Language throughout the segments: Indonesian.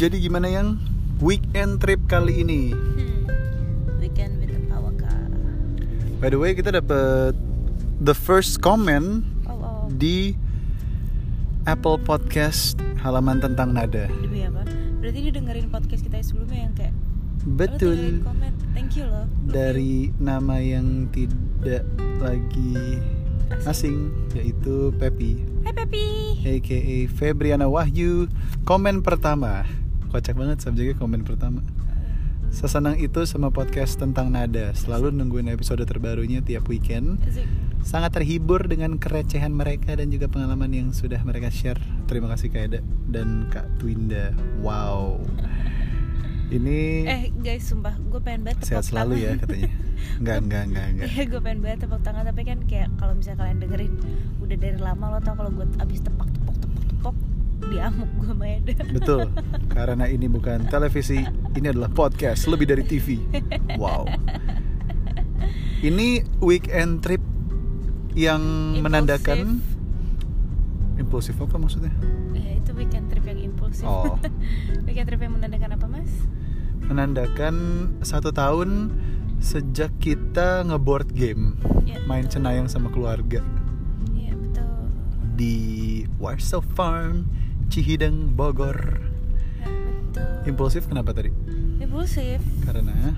Jadi gimana yang weekend trip kali ini? Hmm. Weekend with the power car. By the way, kita dapat the first comment Oh, oh. di Apple Podcast halaman tentang nada. Demi apa? Berarti dia dengerin podcast kita sebelumnya yang kayak "Lo tinggalin Betul. komen. Thank you loh. Dari nama yang tidak lagi asing yaitu Pepi Hai Pepi. aka Febriana Wahyu komen pertama kocak banget subjeknya komen pertama. Sesenang itu sama podcast tentang nada. Selalu nungguin episode terbarunya tiap weekend. Sangat terhibur dengan kerecehan mereka dan juga pengalaman yang sudah mereka share. Terima kasih Kak Eda dan Kak Twinda. Wow. Ini Eh guys, sumpah gue pengen banget tepuk sehat selalu ya tangan. katanya. Enggak enggak enggak enggak. Iya gue pengen banget tepuk tangan tapi kan kayak kalau misalnya kalian dengerin udah dari lama lo tau kalau gue abis tepak tepok tepok tepok diamuk gue sama Eda Betul, karena ini bukan televisi, ini adalah podcast, lebih dari TV. Wow. Ini weekend trip yang Impulsif. menandakan impulsif apa maksudnya? Ya itu weekend trip yang impulsif Oh. Weekend trip yang menandakan apa mas? Menandakan satu tahun sejak kita ngeboard game, Ya, main betul. cenayang sama keluarga Iya betul di Warsaw Farm, Cihideng, Bogor. Betul. Impulsif kenapa tadi? Impulsif. Karena?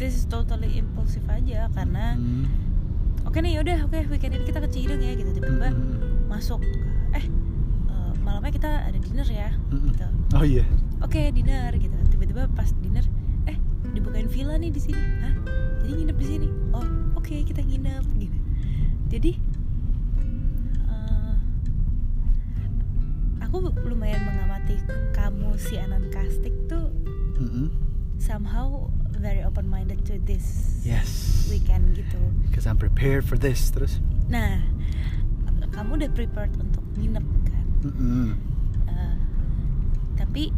This is totally impulsif aja Karena Hmm, Oke nih yaudah oke weekend ini kita ke Cihideng ya gitu. Tiba-tiba hmm, masuk Eh eh, malamnya kita ada dinner ya hmm. gitu. Oh iya. Oke dinner gitu. Tiba-tiba pas dinner eh dibukain villa nih di sini. Hah? Jadi nginep di sini? Oh oke kita nginep gitu. Jadi aku lumayan mengamati kamu si Anan Kastik tuh Mm-mm. somehow very open minded to this Yes. weekend gitu Cause I'm prepared for this terus. nah kamu udah prepared untuk nginep kan Mm-mm. Eh, tapi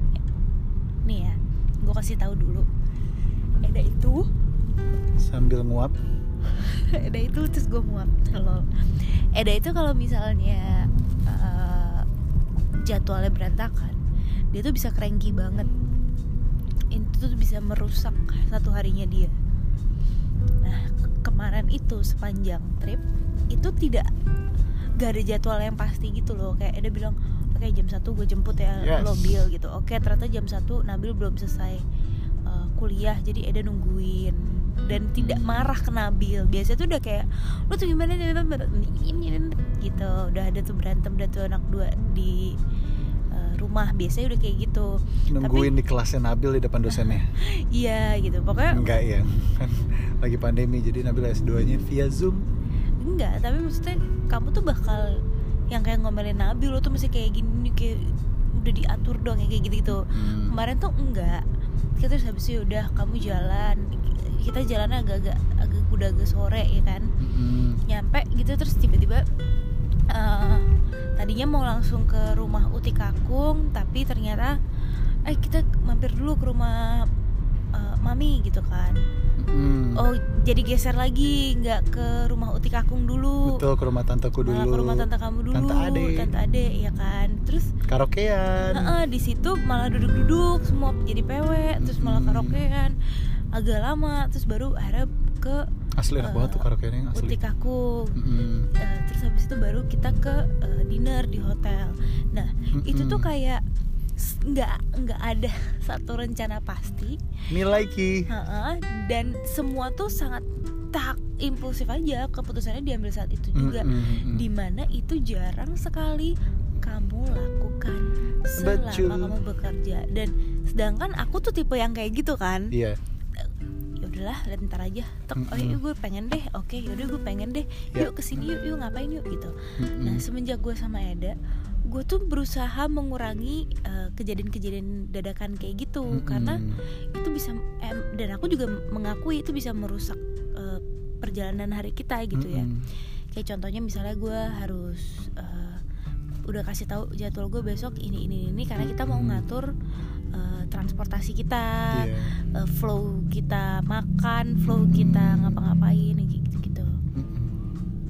nih ya gue kasih tahu dulu Eda itu Sambil nguap. Eda itu terus gue muap lol Eda itu kalau misalnya jadwalnya berantakan dia tuh bisa cranky banget. Itu tuh bisa merusak satu harinya dia. Nah ke- kemarin itu sepanjang trip itu tidak gak ada jadwal yang pasti gitu loh. Kayak Eda bilang oke jam satu gue jemput ya Yes. lo Bill gitu. Oke ternyata jam satu Nabil belum selesai eh, kuliah jadi Eda nungguin dan tidak marah ke Nabil biasanya tuh udah kayak lu tuh gimana gitu udah ada tuh berantem udah tuh anak dua di eh, rumah biasanya udah kayak gitu Nungguin di kelasnya Nabil di depan dosennya. iya gitu pokoknya Enggak ya. Kan lagi pandemi jadi Nabil S2-nya via Zoom. enggak tapi maksudnya kamu tuh bakal yang kayak ngomelin Nabil lo tuh masih kayak gini kayak udah diatur dong ya kayak gitu gitu Hmm. kemarin tuh enggak kita terus habis itu udah kamu jalan kita jalannya agak-agak agak udah agak sore ya kan Mm-mm. nyampe gitu terus tiba-tiba eh, tadinya mau langsung ke rumah Uti Kakung tapi ternyata eh kita mampir dulu ke rumah eh, mami gitu kan Mm-mm. oh jadi geser lagi nggak ke rumah Uti Kakung dulu Betul ke rumah tanteku dulu. malah ke rumah tante kamu dulu Tante Ade. tante ade ya kan terus Karaokean. Heeh, di situ malah duduk-duduk semua jadi PW terus malah Mm-mm. karaokean agak lama terus baru akhirnya ke Asli enak eh, banget tuh karaokeannya asli. Uti Kakung Mm-mm. Eh, terus habis itu baru kita ke eh, dinner di hotel. Nah itu tuh kayak nggak nggak ada satu rencana pasti, Nilai Ki. Heeh, dan semua tuh sangat tak impulsif aja keputusannya diambil saat itu juga. Mm-mm. Di mana itu jarang sekali kamu lakukan selama Betul. kamu bekerja dan sedangkan aku tuh tipe yang kayak gitu kan Iya. Ya udahlah lihat ntar aja tek oh Mm-mm. yuk gue pengen deh oke yaudah gue pengen deh Ya. yuk ke sini yuk yuk ngapain yuk gitu Mm-mm. nah semenjak gue sama Eda gue tuh berusaha mengurangi eh, kejadian-kejadian dadakan kayak gitu Mm-mm. karena itu bisa em, dan aku juga mengakui itu bisa merusak eh, perjalanan hari kita gitu ya Mm-mm. kayak contohnya misalnya gue harus eh, udah kasih tahu jadwal gue besok ini ini ini karena kita mau ngatur eh, transportasi kita Iya. uh, flow kita makan, flow kita ngapa-ngapain kayak gitu-gitu.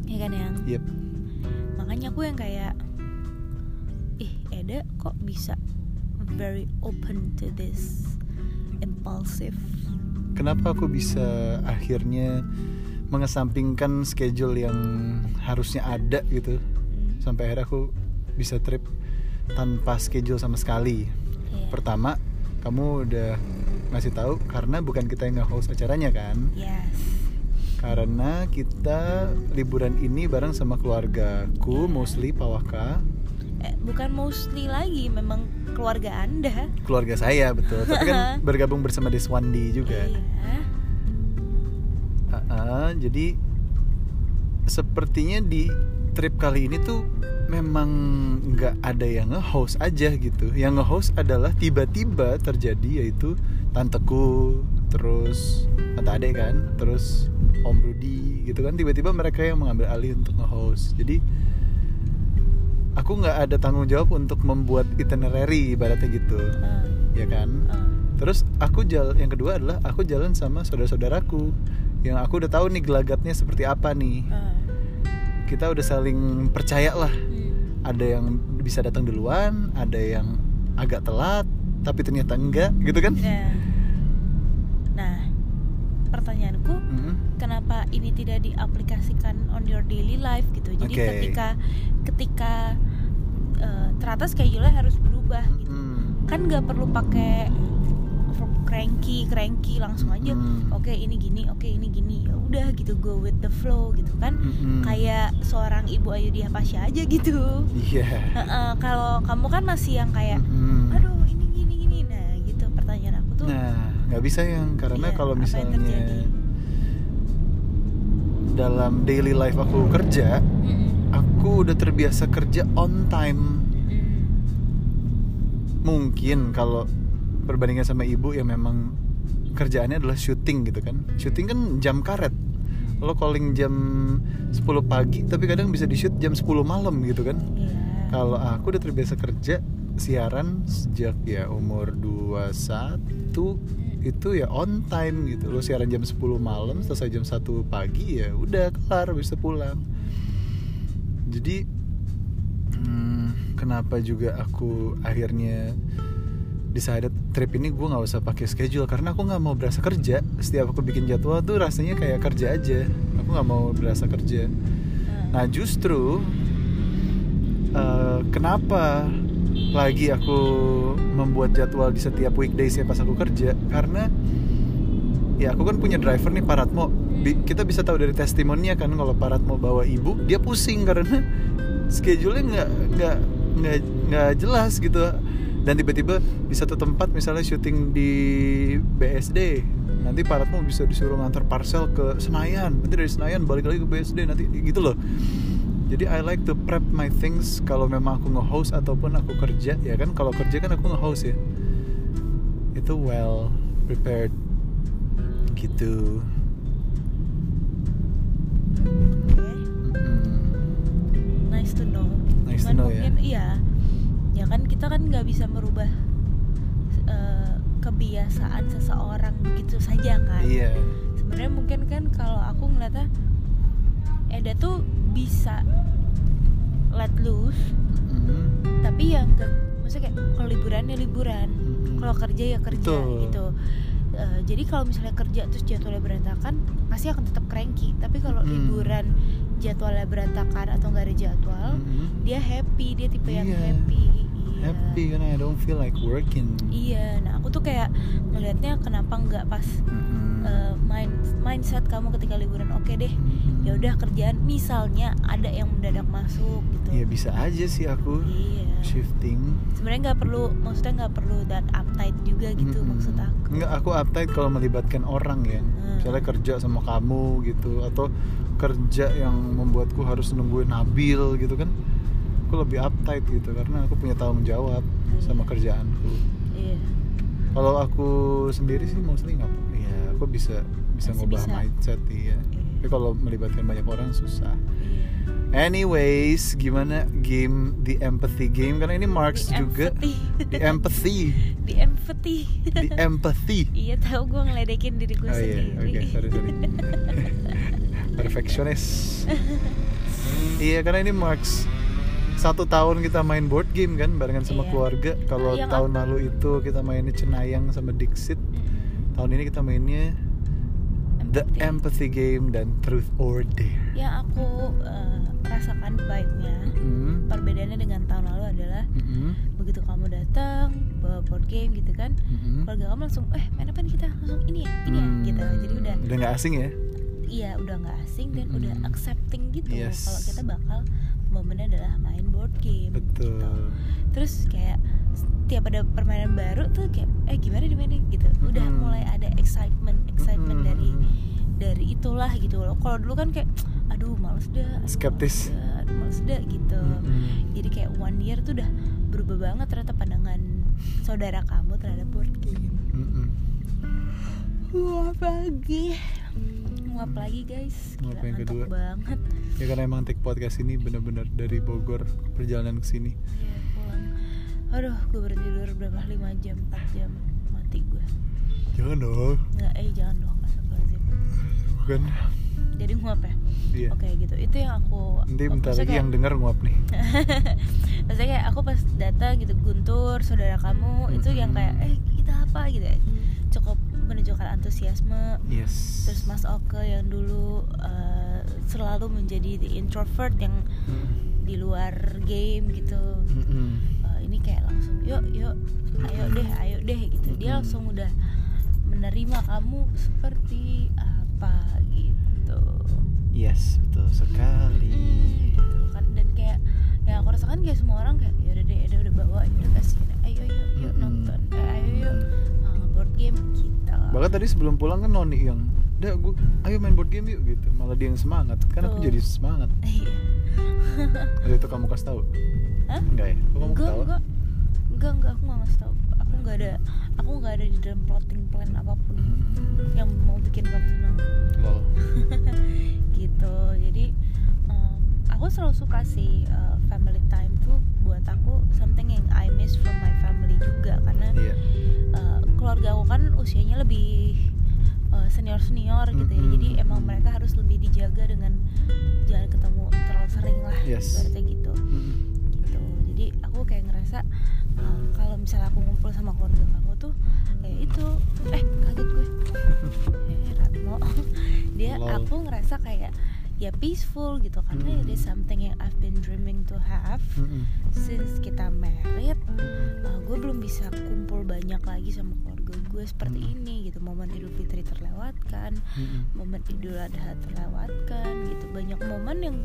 Ya kan yang? Yep. makanya aku yang kayak ih Eda kok bisa very open to this impulsive? Kenapa aku bisa akhirnya mengesampingkan schedule yang harusnya ada gitu? Hmm, sampai akhirnya aku bisa trip tanpa schedule sama sekali iya. pertama kamu udah ngasih tahu karena bukan kita yang nge-host acaranya kan? Yes. Karena kita liburan ini bareng sama keluargaku mostly Pawaka. Eh, bukan mostly lagi memang keluarga anda. Keluarga saya betul. Tapi kan bergabung bersama Deswandi juga. Iya. Ah, ah, jadi sepertinya di trip kali ini tuh memang nggak ada yang nge-host aja gitu. Yang nge-host adalah tiba-tiba terjadi yaitu tanteku terus tante ade kan terus om Rudi gitu kan. Tiba-tiba mereka yang mengambil alih untuk nge-host. Jadi aku nggak ada tanggung jawab untuk membuat itinerary ibaratnya gitu. Eh, ya kan? Eh. Terus aku jalan yang kedua adalah aku jalan sama saudara-saudaraku. Yang aku udah tahu nih gelagatnya seperti apa nih. Eh, Kita udah saling percaya lah. Ada yang bisa datang duluan, ada yang agak telat, tapi ternyata enggak, gitu kan? Nah, nah, pertanyaanku, Mm-mm. kenapa ini tidak diaplikasikan on your daily life gitu? Jadi Oke. ketika ketika eh, ternyata schedule harus berubah gitu, Mm. kan nggak perlu pakai cranky cranky langsung aja. Mm. Oke ini gini, oke ini gini, ya udah gitu go with the flow gitu kan? Mm-mm. Kayak seorang ibu Ayudhya Pasha aja gitu. Iya. Heeh, Kalau kamu kan masih yang kayak Mm-mm. aduh ini gini gini nah gitu pertanyaan aku tuh Nah, nggak bisa yang karena Iya, kalau misalnya dalam daily life aku kerja, aku udah terbiasa kerja on time. Mungkin kalau perbandingan sama ibu yang memang kerjaannya adalah syuting gitu kan. Syuting kan jam karet. Lo calling jam 10 pagi tapi kadang bisa di shoot jam 10 malam gitu kan. Iya. kalau aku udah terbiasa kerja siaran sejak ya umur 21 itu ya on time gitu. Lo siaran jam 10 malam selesai jam 1 pagi ya udah kelar bisa pulang. Jadi hmm, kenapa juga aku akhirnya decided trip ini gue nggak usah pakai schedule karena aku nggak mau berasa kerja. Setiap aku bikin jadwal tuh rasanya kayak kerja aja. Aku nggak mau berasa kerja. Nah, Nah justru eh, kenapa lagi aku membuat jadwal di setiap weekdays ya pas aku kerja? Karena ya aku kan punya driver nih Paratmo Bi- kita bisa tahu dari testimoninya kan kalau Paratmo bawa ibu dia pusing karena schedule-nya nggak nggak nggak nggak jelas gitu dan tiba-tiba di satu tempat misalnya syuting di BSD nanti Paratmo bisa disuruh ngantar parcel ke Senayan. Nanti dari Senayan balik lagi ke BSD nanti gitu loh. Jadi I like to prep my things kalau memang aku nge-host ataupun aku kerja ya kan? Kalau kerja kan aku nge-host ya. Itu well prepared gitu. Oke. Mm-mm. nice to know. Nice to know, ya. mungkin iya ya kan kita kan nggak bisa merubah eh, kebiasaan seseorang begitu saja kan iya sebenarnya mungkin kan kalau aku ngeliatnya Eda tuh bisa let loose Mm-mm. tapi ya nggak maksudnya kayak kalau liburan ya liburan Mm-mm. kalau kerja ya kerja Betul. gitu Eh, jadi kalau misalnya kerja terus jadwalnya berantakan pasti akan tetap cranky tapi kalau Mm. liburan jadwalnya berantakan atau nggak ada jadwal Mm-mm. dia happy dia tipe yang Iya. happy happy karena I don't feel like working iya nah aku tuh kayak ngelihatnya kenapa nggak pas Mm-mm. eh, mind mindset kamu ketika liburan oke deh Mm-mm. ya udah kerjaan misalnya ada yang mendadak masuk gitu ya bisa aja sih aku iya shifting sebenarnya nggak perlu maksudnya nggak perlu that uptight juga gitu Mm-mm. maksud aku Enggak, aku uptight kalau melibatkan orang ya. Hmm. Misalnya kerja sama kamu gitu atau kerja yang membuatku harus nungguin Nabil gitu kan. Aku lebih uptight gitu karena aku punya tanggung jawab sama kerjaanku. iya Kalau aku sendiri sih mostly nggak ya aku bisa bisa Masih ngubah bisa. mindset iya. Iya. Tapi kalau melibatkan banyak orang susah. iya Anyways, gimana game the empathy game karena ini Marks The juga empathy. the empathy, di empathy the empathy. iya tahu gue ngeledekin diri gue Oh iya, sendiri oke, sorry sorry. Perfeksionis. iya, karena ini marks satu tahun kita main board game kan barengan sama Iya. keluarga. Kalau Yang tahun lalu itu kita mainnya Cenayang sama Dixit. Mm-mm. tahun ini kita mainnya The Empathy. Game dan Truth or Dare. Yang aku eh, rasakan vibe-nya Mm, perbedaannya dengan tahun lalu adalah mm, begitu kamu datang bawa board game gitu kan mm, keluarga kamu langsung eh main apa nih kita? Langsung ini ya ini ya gitu. Jadi udah udah nggak asing ya iya udah nggak asing dan Mm-mm. udah accepting gitu Yes. kalau kita bakal momennya adalah main board game betul gitu. terus kayak setiap ada permainan baru tuh kayak eh gimana dimainin gitu udah Mm-mm. mulai ada excitement excitement Mm-mm. dari dari itulah gitu loh kalau dulu kan kayak aduh males dah aduh, Skeptis. males dah, aduh, males dah gitu Mm-mm. jadi kayak one year tuh udah berubah banget ternyata pandangan saudara kamu terhadap board game Mm-mm. nguap lagi nguap lagi guys. Nguap Gila, yang ngantuk kedua. banget. Ya karena emang take podcast ini bener-bener dari Bogor perjalanan ke sini. Iya pulang. Aduh gue baru tidur berapa? 5 jam 4 jam. Mati gue jangan dong. Nggak eh jangan dong. Bukan. Jadi nguap ya? Iya. Oke gitu. Itu yang aku nanti bentar lagi kayak- yang denger nguap nih. Maksudnya kayak aku pas datang gitu Guntur saudara kamu itu yang kayak eh kita apa? gitu ya. Cukup menunjukkan antusiasme. Yes. Terus Mas Oke yang dulu eh, selalu menjadi the introvert yang Mm. di luar game gitu. Eh, ini kayak langsung yuk yuk ayo deh ayo deh gitu. Dia Mm-mm. langsung udah menerima kamu seperti apa? Gitu. Yes betul sekali. Mm, gitu kan. Dan kayak yang aku rasakan kayak semua orang kayak ya udah deh udah bawa ya udah kasih ayo yuk yuk Mm-mm. nonton. Eh, ayo yuk uh, board game gitu bahkan tadi sebelum pulang kan Noni yang udah gue ayo main board game yuk gitu. Malah dia yang semangat kan aku Tuh. jadi semangat. Iya. Waktu itu kamu kasih tahu Hah? enggak ya? Kok kamu enggak enggak. Enggak enggak aku nggak ngasih tau. Aku nggak ada aku nggak ada di dalam plotting plan apa pun Hmm. yang mau bikin kamu senang. Lol. Gitu. Jadi um, aku selalu suka sih uh, family time tuh buat aku something yang I miss from my family juga karena iya uh, keluarga aku kan usianya lebih senior senior gitu ya Mm-mm. jadi emang mereka harus lebih dijaga dengan jangan ketemu terlalu sering lah Yes. ibaratnya gitu Mm-mm. gitu jadi aku kayak ngerasa uh, kalau misalnya aku ngumpul sama keluarga kamu tuh kayak itu eh kaget gue eh Ratmo dia Lol. aku ngerasa kayak ya peaceful gitu karena Mm. it is something yang I've been dreaming to have Mm-mm. since kita married uh, gue belum bisa kumpul banyak lagi sama keluarga gue seperti Mm. ini gitu momen Idul Fitri terlewatkan Mm-mm. momen Idul Adha terlewatkan gitu banyak momen yang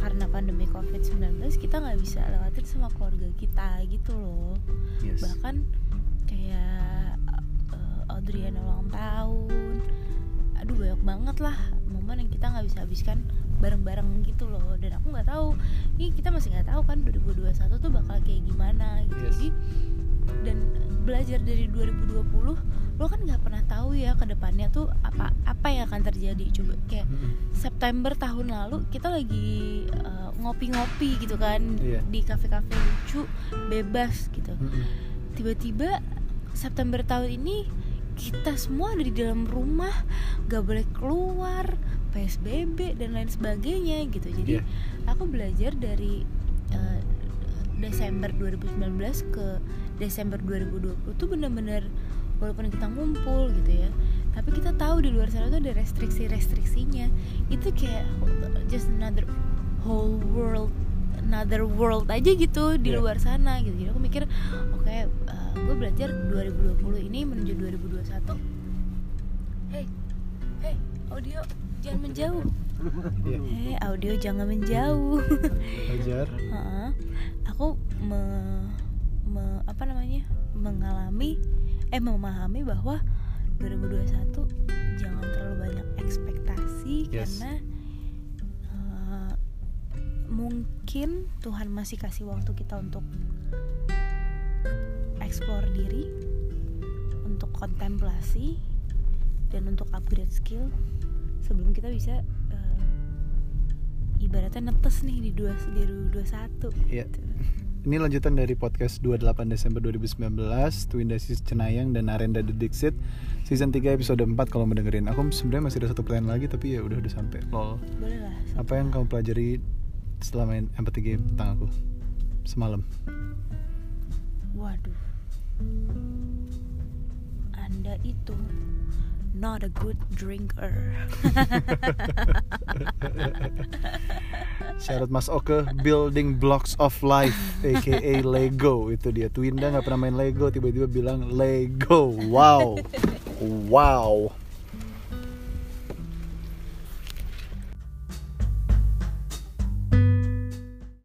karena pandemi COVID-19 kita nggak bisa lewatin sama keluarga kita gitu loh yes bahkan kayak uh, Audriana ulang tahun aduh banyak banget lah momen yang kita nggak bisa habiskan bareng-bareng gitu loh dan aku nggak tahu ini kita masih nggak tahu kan 2021 tuh bakal kayak gimana gitu Yes. jadi dan belajar dari 2020 lo kan nggak pernah tahu ya ke depannya tuh apa apa yang akan terjadi coba kayak Mm-mm. September tahun lalu kita lagi uh, ngopi-ngopi gitu kan Iya. di kafe-kafe lucu bebas gitu tiba-tiba September tahun ini kita semua ada di dalam rumah gak boleh keluar PSBB dan lain sebagainya gitu jadi Iya. aku belajar dari uh, Desember 2019 ke Desember 2020 tuh bener-bener walaupun kita ngumpul gitu ya tapi kita tahu di luar sana tuh ada restriksi-restriksinya itu kayak just another whole world another world aja gitu di Iya. luar sana gitu jadi aku mikir oke gue belajar 2020 ini menuju 2021 hey hey audio jangan menjauh Iya. hey audio jangan menjauh Ajar Heeh. aku me, me- apa namanya mengalami eh memahami bahwa 2021 jangan terlalu banyak ekspektasi Yes. karena eh, mungkin Tuhan masih kasih waktu kita untuk explore diri untuk kontemplasi dan untuk upgrade skill. Sebelum kita bisa eh, ibaratnya netes nih di dua di 21 Iya. gitu. Ini lanjutan dari podcast 28 Desember 2019 Twin Daisies Cenayang dan Arenda The Dixit. Season 3 episode 4 kalau mau dengerin. Aku sebenarnya masih ada satu plan lagi tapi ya udah udah sampai lol boleh lah Apa yang kamu pelajari setelah main empathy game tentang aku semalam. Waduh. Anda itu not a good drinker. Syarat Mas Oke Building Blocks of Life aka Lego itu dia Twinda nggak pernah main Lego tiba-tiba bilang Lego wow wow